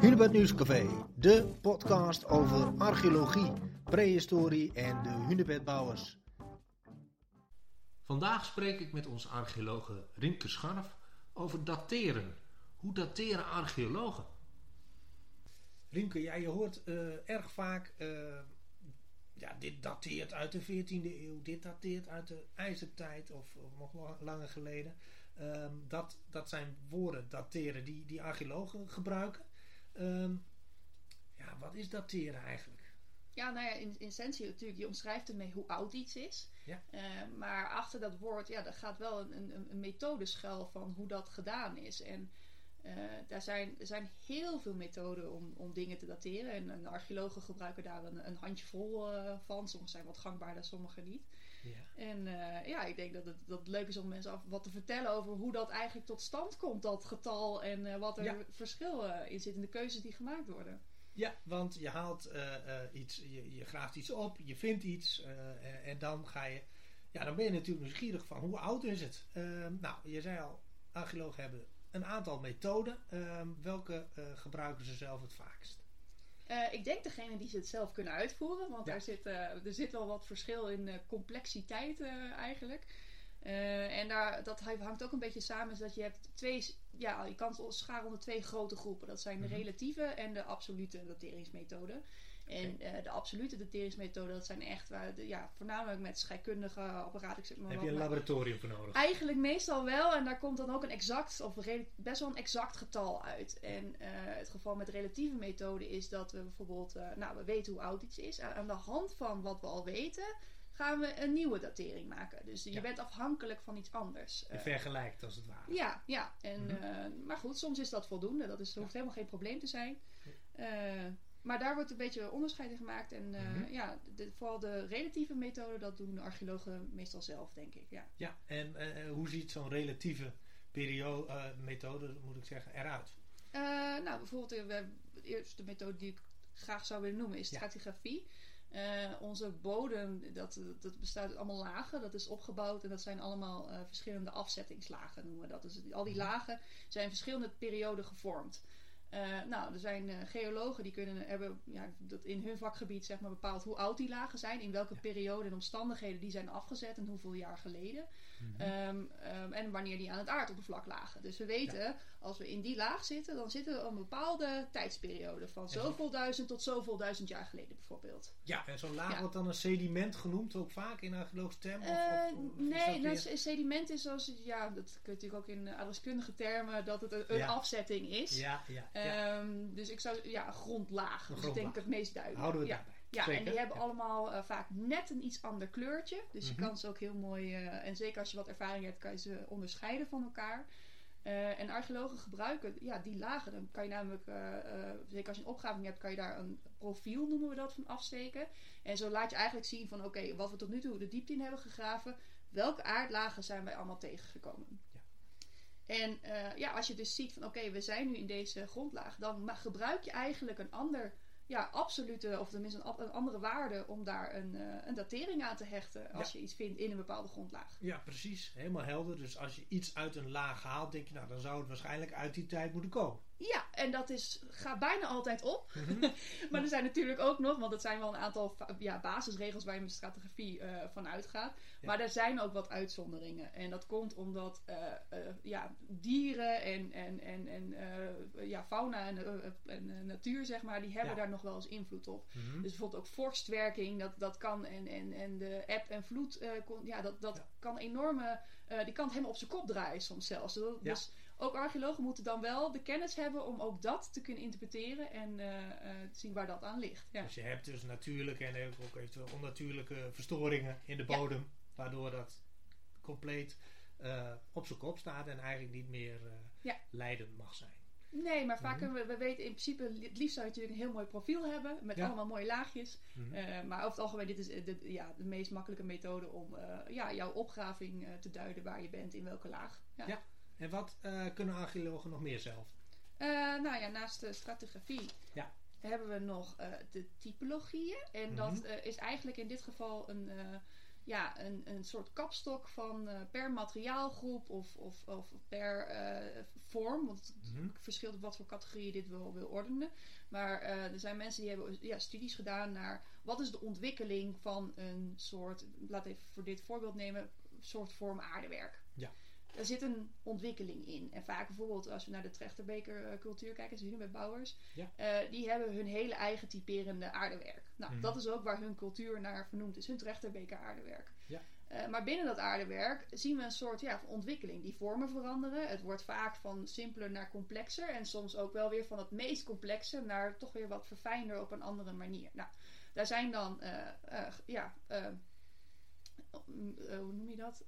Hunebed Nieuwscafé, de podcast over archeologie, prehistorie en de hunebedbouwers. Vandaag spreek ik met onze archeologe Rinke Scharf over dateren. Hoe dateren archeologen? Rinke, ja, je hoort eh, erg vaak, eh, ja, dit dateert uit de 14e eeuw, dit dateert uit de ijzertijd of, of nog la- langer geleden. Ehm, dat, dat zijn woorden, dateren, die, die archeologen gebruiken. Ehm, ja, wat is dateren eigenlijk? Ja, nou ja, in, in essentie natuurlijk, je omschrijft ermee hoe oud iets is. Ja. Eh, maar achter dat woord, ja, daar gaat wel een, een, een methode schuil van hoe dat gedaan is. En eh, daar zijn, er zijn heel veel methoden om, om dingen te dateren. En, en archeologen gebruiken daar een, een handjevol eh van. Sommige zijn wat gangbaarder, sommige niet. Ja. En eh, ja, ik denk dat het, dat het leuk is om mensen af, wat te vertellen over hoe dat eigenlijk tot stand komt, dat getal. En eh, wat er Ja. verschil eh, in zit in de keuzes die gemaakt worden. Ja, want je haalt iets, je, je graaft iets op, je vindt iets en dan ga je, ja, dan ben je natuurlijk nieuwsgierig van hoe oud is het? Ehm, nou, je zei al, archeologen hebben een aantal methoden. Ehm, welke gebruiken ze zelf het vaakst? Eh, ik denk degene die ze het zelf kunnen uitvoeren, want Ja. daar zit, eh, er zit wel wat verschil in eh, complexiteit eigenlijk. En daar, dat hangt ook een beetje samen, is dat je hebt twee, ja, je kan het scharen onder twee grote groepen. Dat zijn de Mhm. relatieve en de absolute dateringsmethoden. En eh, de absolute dateringsmethoden, dat zijn echt waar, de, ja, voornamelijk met scheikundige apparaten. Ik zeg maar Heb je een laboratorium voor nodig? Eigenlijk meestal wel. En daar komt dan ook een exact, of best wel een exact getal uit. En eh, het geval met relatieve methode is dat we bijvoorbeeld, eh, nou, we weten hoe oud iets is. Aan de hand van wat we al weten, gaan we een nieuwe datering maken. Dus je Ja. bent afhankelijk van iets anders. Je vergelijkt als het ware. ja, ja. En, Mhm. maar goed, soms is dat voldoende. Dat is, hoeft helemaal geen probleem te zijn. Eh, maar daar wordt een beetje onderscheid in gemaakt. En eh, Mhm. ja, de, vooral de relatieve methode, dat doen de archeologen meestal zelf, denk ik. Ja. Ja, en eh, hoe ziet zo'n relatieve periode, eh, methode, moet ik zeggen, eruit? Eh, nou, bijvoorbeeld eh, we, de eerste methode die ik graag zou willen noemen is Ja. stratigrafie. Eh, onze bodem, dat, dat bestaat uit allemaal lagen. Dat is opgebouwd en dat zijn allemaal eh, verschillende afzettingslagen noemen we dat. Dus al die Mhm. lagen zijn verschillende perioden gevormd. Eh, nou, er zijn eh, geologen die kunnen hebben ja, dat in hun vakgebied zeg maar, bepaald hoe oud die lagen zijn, in welke periode en omstandigheden die zijn afgezet en hoeveel jaar geleden. Mhm. Ehm, ehm, en wanneer die aan het aardoppervlak lagen. Dus we weten, als we in die laag zitten, dan zitten we een bepaalde tijdsperiode. Van zo- zoveel duizend tot zoveel duizend jaar geleden bijvoorbeeld. Ja, en zo'n laag Ja. wordt dan een sediment genoemd, ook vaak in archeologische termen? Of, Eh, of- of is nee, nou, weer- sediment is zoals, ja, dat kun je natuurlijk ook in adreskundige termen, dat het een, een Ja. afzetting is. Ja, ja. Ehm, dus ik zou, ja, grondlaag. Een Dat is denk ik grondlaag. het meest duidelijk. Houden we ja. daarbij. Ja, Zeker. en die hebben Ja. allemaal eh, vaak net een iets ander kleurtje. Dus Mhm. je kan ze ook heel mooi, eh, en zeker als je wat ervaring hebt, kan je ze onderscheiden van elkaar. Eh, en archeologen gebruiken ja, die lagen. Dan kan je namelijk, zeker als je een opgraving hebt, kan je daar een profiel, noemen we dat, van afsteken. En zo laat je eigenlijk zien van, oké, wat we tot nu toe de diepte in hebben gegraven, welke aardlagen zijn wij allemaal tegengekomen. Ja. En ja, als je dus ziet van, oké, we zijn nu in deze grondlaag, dan gebruik je eigenlijk een ander ja, absolute, of tenminste een, andere waarde om daar een, eh, een datering aan te hechten als je iets vindt in een bepaalde grondlaag. Ja, precies. Helemaal helder. Dus als je iets uit een laag haalt, denk je, nou, dan zou het waarschijnlijk uit die tijd moeten komen. Ja, en dat is, gaat bijna altijd op. Mhm. maar er zijn natuurlijk ook nog, want het zijn wel een aantal ja, basisregels waar je met strategie eh van uitgaat. Ja. Maar er zijn ook wat uitzonderingen. En dat komt omdat eh, eh, ja, dieren en, en, en, en ja, fauna en, en natuur, zeg maar, die hebben Ja. daar nog wel eens invloed op. Mhm. Dus bijvoorbeeld ook vorstwerking, dat, dat kan. En, en, en de eb en vloed, kon- ja, dat, dat Ja. kan enorme. die kan het helemaal op zijn kop draaien soms zelfs. Dus, dus ook archeologen moeten dan wel de kennis hebben om ook dat te kunnen interpreteren en eh, eh, te zien waar dat aan ligt. Ja. Dus je hebt dus natuurlijke en ook eventueel onnatuurlijke verstoringen in de Ja. bodem, waardoor dat compleet eh, op zijn kop staat en eigenlijk niet meer Ja. leidend mag zijn. Nee, maar vaak Mhm. we, we weten in principe, het liefst zou je natuurlijk een heel mooi profiel hebben met Ja. allemaal mooie laagjes. Mhm. Maar over het algemeen, dit is de, ja, de meest makkelijke methode om ja, jouw opgraving te duiden waar je bent, in welke laag. Ja. Ja. En wat eh, kunnen archeologen nog meer zelf? Eh, nou ja, naast de stratigrafie Ja. hebben we nog eh, de typologieën. En Mhm. dat eh, is eigenlijk in dit geval een, ja, een, een soort kapstok van per materiaalgroep of, of, of per vorm. Want het Mhm. verschilt op wat voor categorie je dit wil, wil ordenen. Maar er zijn mensen die hebben ja, studies gedaan naar wat is de ontwikkeling van een soort, laat even voor dit voorbeeld nemen, soort vorm aardewerk. Ja. Er zit een ontwikkeling in. En vaak bijvoorbeeld als we naar de Trechterbeker eh, cultuur kijken, zien we bij bouwers, Ja. eh, die hebben hun hele eigen typerende aardewerk. Nou, Mhm. dat is ook waar hun cultuur naar vernoemd is, hun Trechterbeker aardewerk. Ja. Eh, maar binnen dat aardewerk zien we een soort ja, ontwikkeling. Die vormen veranderen. Het wordt vaak van simpeler naar complexer. En soms ook wel weer van het meest complexe naar toch weer wat verfijnder op een andere manier. Nou, daar zijn dan, ja, hoe noem je dat?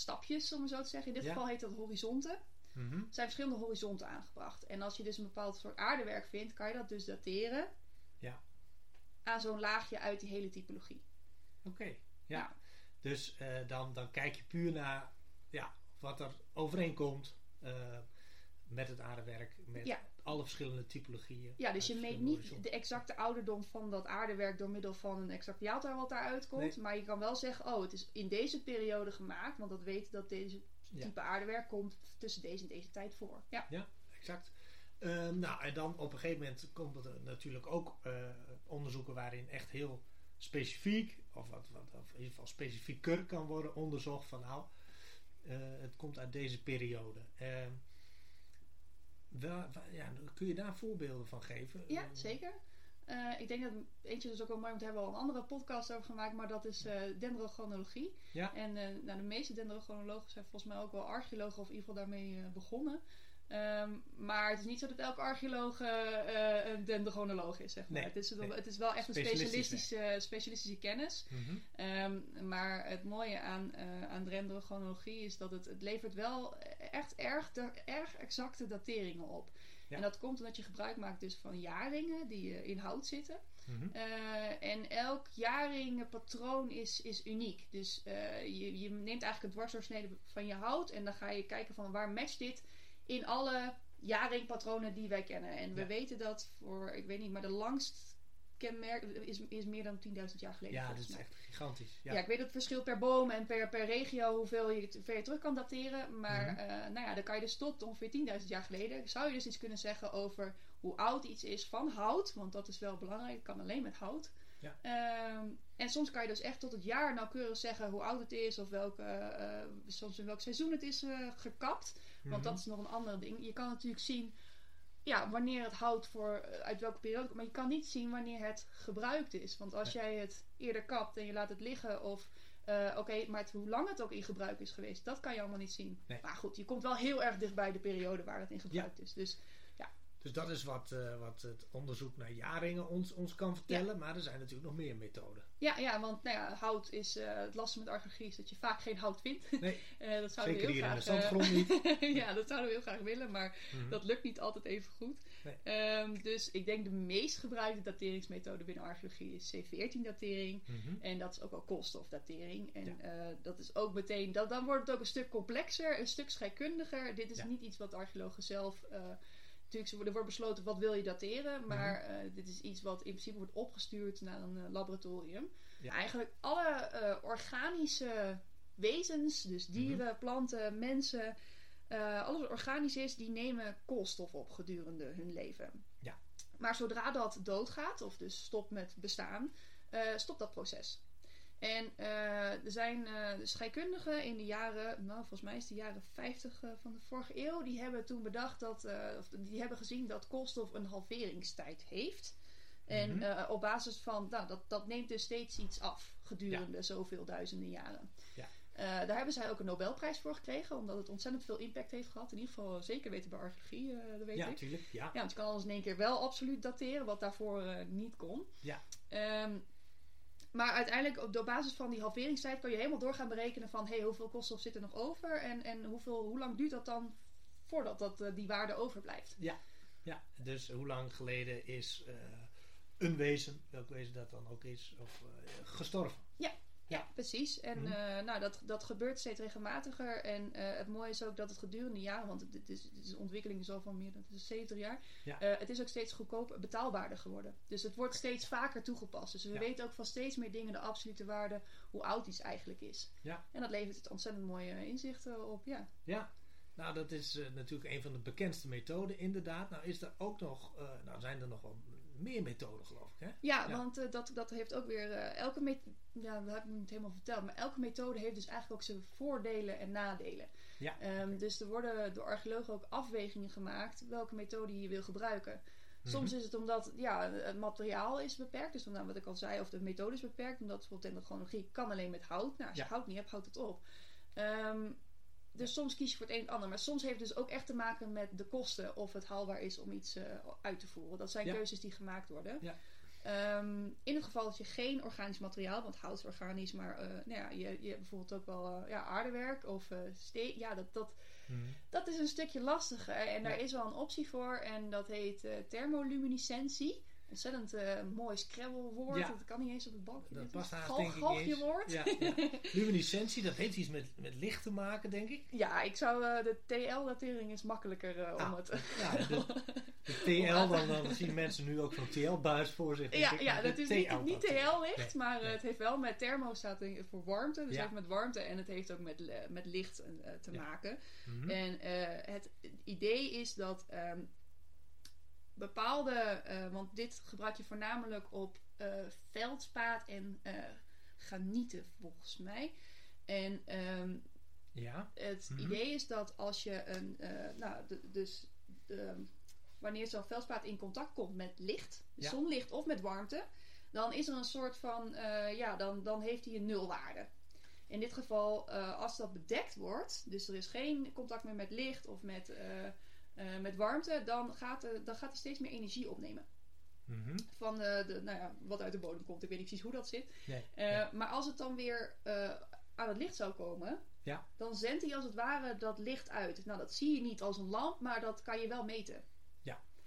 Stapjes, om het zo te zeggen. In dit Ja. geval heet dat horizonten. Mhm. Er zijn verschillende horizonten aangebracht. En als je dus een bepaald soort aardewerk vindt, kan je dat dus dateren Ja. aan zo'n laagje uit die hele typologie. Oké, ja. Ja. Dus eh, dan, dan kijk je puur naar ja, wat er overeenkomt eh, met het aardewerk, met Ja. alle verschillende typologieën. Ja, dus je meet niet de exacte ouderdom van dat aardewerk door middel van een exact jaartal wat daaruit komt. Nee. Maar je kan wel zeggen, oh, het is in deze periode gemaakt, want dat weet dat deze Ja. type aardewerk komt tussen deze en deze tijd voor. Ja, Exact. Eh, nou, en dan op een gegeven moment komt er natuurlijk ook eh, onderzoeken waarin echt heel specifiek, of wat, wat of in ieder geval specifieker kan worden onderzocht van nou, eh, het komt uit deze periode. Wel, ja, kun je daar voorbeelden van geven? ja Eh, zeker. Eh, ik denk dat eentje dus ook wel mooi, want hebben we al een andere podcast over gemaakt, maar dat is eh dendrochronologie. Ja. En nou, de meeste dendrochronologen zijn volgens mij ook wel archeologen of in ieder geval daarmee begonnen. Ehm, maar het is niet zo dat elke archeoloog eh, eh, een dendrochronoloog is, zeg maar. Nee, het, is, nee. het is wel echt een Specialistisch, specialistische, specialistische kennis. mhm. Ehm, maar het mooie aan, eh aan dendrochronologie is dat het, het levert wel echt erg, de, erg exacte dateringen op. Ja. En dat komt omdat je gebruik maakt dus van jaringen die in hout zitten. Mhm. En elk jaringpatroon is, is uniek. Dus je, je neemt eigenlijk een dwarsdoorsnede van je hout en dan ga je kijken van waar matcht dit in alle jaringpatronen die wij kennen. En we Ja. weten dat voor, ik weet niet, maar de langst kenmerk is, is meer dan 10.000 jaar geleden. Ja, dat is echt gigantisch. Ja. Ja. ik weet het verschil per boom en per, per regio hoeveel je, ver je terug kan dateren. Maar Mhm. eh, nou ja, dan kan je dus tot ongeveer 10.000 jaar geleden... zou je dus iets kunnen zeggen over hoe oud iets is van hout. Want dat is wel belangrijk, het kan alleen met hout. Ja. Ehm, en soms kan je dus echt tot het jaar nauwkeurig zeggen hoe oud het is... of welke, eh, soms in welk seizoen het is eh, gekapt. Want Mhm. dat is nog een ander ding. Je kan natuurlijk zien ja, wanneer het hout voor, eh, uit welke periode komt. Maar je kan niet zien wanneer het gebruikt is. Want als jij het eerder kapt en je laat het liggen of... eh, Oké, maar het- hoe lang het ook in gebruik is geweest, dat kan je allemaal niet zien. Nee. Maar goed, je komt wel heel erg dicht bij de periode waar het in gebruikt is. Dus Dus dat is wat, eh, wat het onderzoek naar jaringen ons, ons kan vertellen. Maar er zijn natuurlijk nog meer methoden. ja, ja want nou ja, hout is... eh, het lastige met archeologie is dat je vaak geen hout vindt. Nee, Eh, dat zouden zeker we hier heel in de graag... zandgrond niet. ja, dat zouden we heel graag willen, maar Mhm. Dat lukt niet altijd even goed. Nee. Ehm, dus ik denk de meest gebruikte dateringsmethode binnen archeologie is C14-datering. Mhm. En dat is ook wel koolstofdatering. En Ja. dat is ook meteen, dat, dan wordt het ook een stuk complexer, een stuk scheikundiger. Dit is niet iets wat archeologen zelf. Natuurlijk, er wordt besloten wat wil je dateren, maar Mhm. eh, dit is iets wat in principe wordt opgestuurd naar een eh, laboratorium. Ja. Eigenlijk alle eh, organische wezens, dus Mhm. dieren, planten, mensen, alles wat organisch is, die nemen koolstof op gedurende hun leven. Ja. Maar zodra dat doodgaat, of dus stopt met bestaan, stopt dat proces. En eh, er zijn eh, scheikundigen in de jaren, nou volgens mij is het de jaren 50 eh, van de vorige eeuw, die hebben toen bedacht dat, of die hebben gezien dat koolstof een halveringstijd heeft. En Mhm. op basis van, nou, dat, dat neemt dus steeds iets af gedurende zoveel duizenden jaren. Ja. Daar hebben zij ook een Nobelprijs voor gekregen, omdat het ontzettend veel impact heeft gehad. In ieder geval zeker weten bij archeologie, dat weet Ja, ik. natuurlijk. Ja. Ja, want je kan alles in één keer wel absoluut dateren, wat daarvoor niet kon. Ja. Ehm, maar uiteindelijk, op, op basis van die halveringstijd, kan je helemaal door gaan berekenen van hey, hoeveel koolstof zit er nog over en, en hoeveel, hoe lang duurt dat dan voordat dat, eh, die waarde overblijft. Ja, dus hoe lang geleden is eh, een wezen, welk wezen dat dan ook is, of, eh, gestorven? Ja, precies. En Mhm. eh, nou, dat, dat gebeurt steeds regelmatiger. En eh, het mooie is ook dat het gedurende jaren, want het, is, het is een ontwikkeling al van meer dan het is 70 jaar. Ja. eh, het is ook steeds goedkoper, betaalbaarder geworden. Dus het wordt steeds vaker toegepast. Dus we Ja. weten ook van steeds meer dingen de absolute waarde, hoe oud iets eigenlijk is. Ja. En dat levert het ontzettend mooie inzichten op. Ja. Ja, nou dat is natuurlijk een van de bekendste methoden inderdaad. Nou is er ook nog, nou zijn er nog wel meer methoden geloof ik hè? Ja, Ja. want eh, dat, dat heeft ook weer. eh, elke methode. Ja, dat heb ik niet helemaal verteld. Maar elke methode heeft dus eigenlijk ook zijn voordelen en nadelen. Ja. Ehm, dus er worden door archeologen ook afwegingen gemaakt welke methode je wil gebruiken. Soms Mhm. is het omdat ja, het materiaal is beperkt. Dus dan wat ik al zei, of de methode is beperkt. Omdat bijvoorbeeld dendrochronologie kan alleen met hout. Nou, als je Ja. hout niet hebt, houdt het op. Ehm, dus soms kies je voor het een of ander. Maar soms heeft het dus ook echt te maken met de kosten. Of het haalbaar is om iets eh, uit te voeren. Dat zijn keuzes die gemaakt worden. Ja. Ehm, in het geval dat je geen organisch materiaal, want hout is organisch, maar eh, nou ja, je, je hebt bijvoorbeeld ook wel eh, ja, aardewerk of eh steen. Ja, dat, dat, Mhm. dat is een stukje lastiger. En daar Ja. is wel een optie voor. En dat heet thermoluminescentie. Ontzettend eh mooi scrabblewoord. Ja. Dat kan niet eens op het balkje. Dat past haast denk ik eens. Ja, ja. Luminescentie, dat heeft iets met, met licht te maken denk ik. Ja, ik zou eh, de TL-datering is makkelijker eh, om Ah, het. Ja, de, de TL, dan, dan zien mensen nu ook zo'n TL-buis voor zich. Ja, ik. ja, dat is niet, niet. TL-licht, Nee, maar nee. het heeft wel met thermo staat voor warmte. Dus het heeft met warmte en het heeft ook met, met licht te maken. Mhm. En het idee is dat ehm, bepaalde, eh, want dit gebruik je voornamelijk op eh, veldspaat en eh granieten volgens mij. En ehm, Ja, het Mhm. idee is dat als je een, nou, dus wanneer zo'n veldspaat in contact komt met licht, Ja. zonlicht of met warmte, dan is er een soort van, ja, dan, dan heeft hij een nulwaarde. In dit geval, als dat bedekt wordt, dus er is geen contact meer met licht of met, eh, eh, met warmte, dan gaat, eh, dan gaat hij steeds meer energie opnemen. Mhm. Van de, de, nou ja, wat uit de bodem komt. Ik weet niet precies hoe dat zit. nee. Eh, nee. Maar als het dan weer eh, aan het licht zou komen, Ja. dan zendt hij als het ware dat licht uit. Nou, dat zie je niet als een lamp, maar dat kan je wel meten.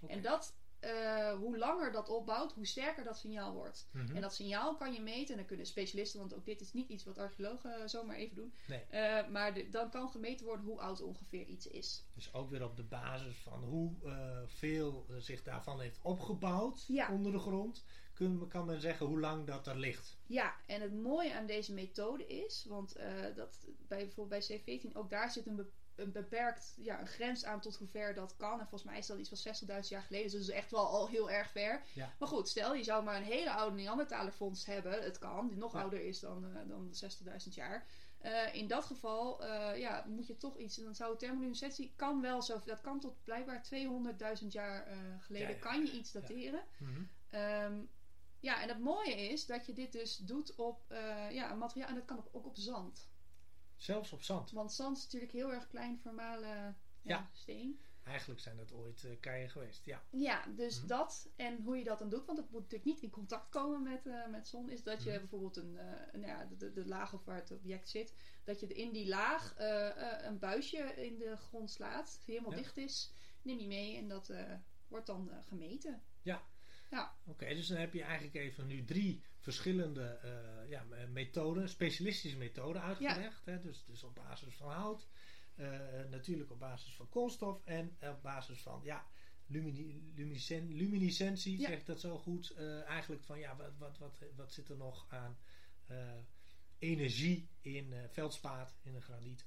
Oké. En dat, eh, hoe langer dat opbouwt, hoe sterker dat signaal wordt. Mhm. En dat signaal kan je meten, en dan kunnen specialisten, want ook dit is niet iets wat archeologen eh, zomaar even doen. Nee. Eh, maar de- dan kan gemeten worden hoe oud ongeveer iets is. Dus ook weer op de basis van hoe veel zich daarvan heeft opgebouwd Ja. onder de grond, kun, kan men zeggen hoe lang dat er ligt. Ja, en het mooie aan deze methode is, want dat bij, bijvoorbeeld bij C14, ook daar zit een, be- een beperkt ja, een grens aan tot hoe ver dat kan. En volgens mij is dat iets van 60.000 jaar geleden, dus dat is echt wel al heel erg ver. Ja. Maar goed, stel je zou maar een hele oude Neandertalerfonds hebben, het kan, die nog Ja. ouder is dan, eh, dan 60.000 jaar. Eh, in dat geval eh, ja, moet je toch iets, dan zou thermoluminescentie kan wel zo, dat kan tot blijkbaar 200.000 jaar geleden, Ja, kan je iets dateren. Mhm. Ehm, ja, en het mooie is dat je dit dus doet op ja, materiaal. En dat kan ook, ook op zand. Zelfs op zand. Want zand is natuurlijk heel erg klein formale ja, Ja. steen. Eigenlijk zijn dat ooit eh keien geweest. Ja. Ja, dus Mhm. dat. En hoe je dat dan doet, want het moet natuurlijk niet in contact komen met, eh, met zon. Is dat je Mhm. bijvoorbeeld een, eh, nou ja, de, de, laag of waar het object zit. Dat je in die laag een buisje in de grond slaat. Die helemaal Ja. dicht is. Neem die mee en dat wordt dan gemeten. Oké, dus dan heb je eigenlijk even nu drie verschillende eh, ja, me- methoden, specialistische methoden uitgelegd. Hè? Dus, dus op basis van hout, eh, natuurlijk op basis van koolstof en op basis van ja, lumini- luminescentie, Ja. zeg ik dat zo goed. Eh, eigenlijk van ja, wat, wat, wat, wat zit er nog aan energie in veldspaat, in een graniet.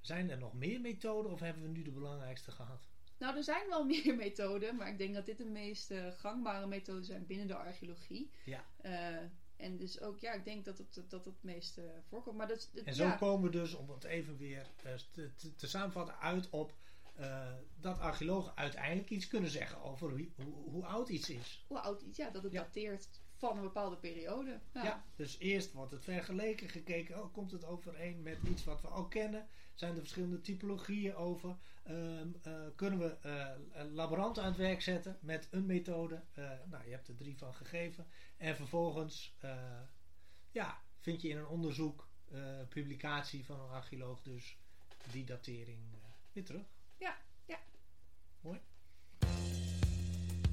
Zijn er nog meer methoden of hebben we nu de belangrijkste gehad? Nou, er zijn wel meer methoden, maar ik denk dat dit de meest eh, gangbare methoden zijn binnen de archeologie. Ja. Eh, en dus ook, ja, ik denk dat het, dat het meest eh, voorkomt. Maar dat, En zo ja, komen we dus, om het even weer te, te, te samenvatten, uit op dat archeologen uiteindelijk iets kunnen zeggen over wie- hoe, hoe oud iets is. hoe oud iets, ja, dat het Ja. dateert van een bepaalde periode. Ja. Ja. dus eerst wordt het vergeleken, gekeken, oh, komt het overeen met iets wat we al kennen? Zijn er verschillende typologieën over? Ehm, eh, kunnen we een laborant aan het werk zetten met een methode? Eh, nou, je hebt er drie van gegeven. En vervolgens ja, vind je in een onderzoek, publicatie van een archeoloog dus die datering weer terug. Ja, ja. Mooi.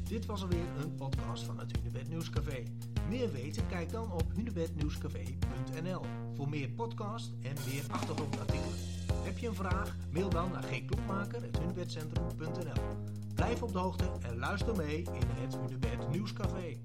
Dit was alweer een podcast van het Hunebed Nieuwscafé. Meer weten? Kijk dan op hunebednieuwscafé.nl voor meer podcast en meer achtergrondartikelen. Heb je een vraag? Mail dan naar gkloekmaker.hunebedcentrum.nl Blijf op de hoogte en luister mee in het Hunebed Nieuwscafé.